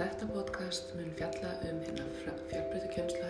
Þetta podcast mun fjalla um hérna fjárbreytu kjömsluhætti sem eiga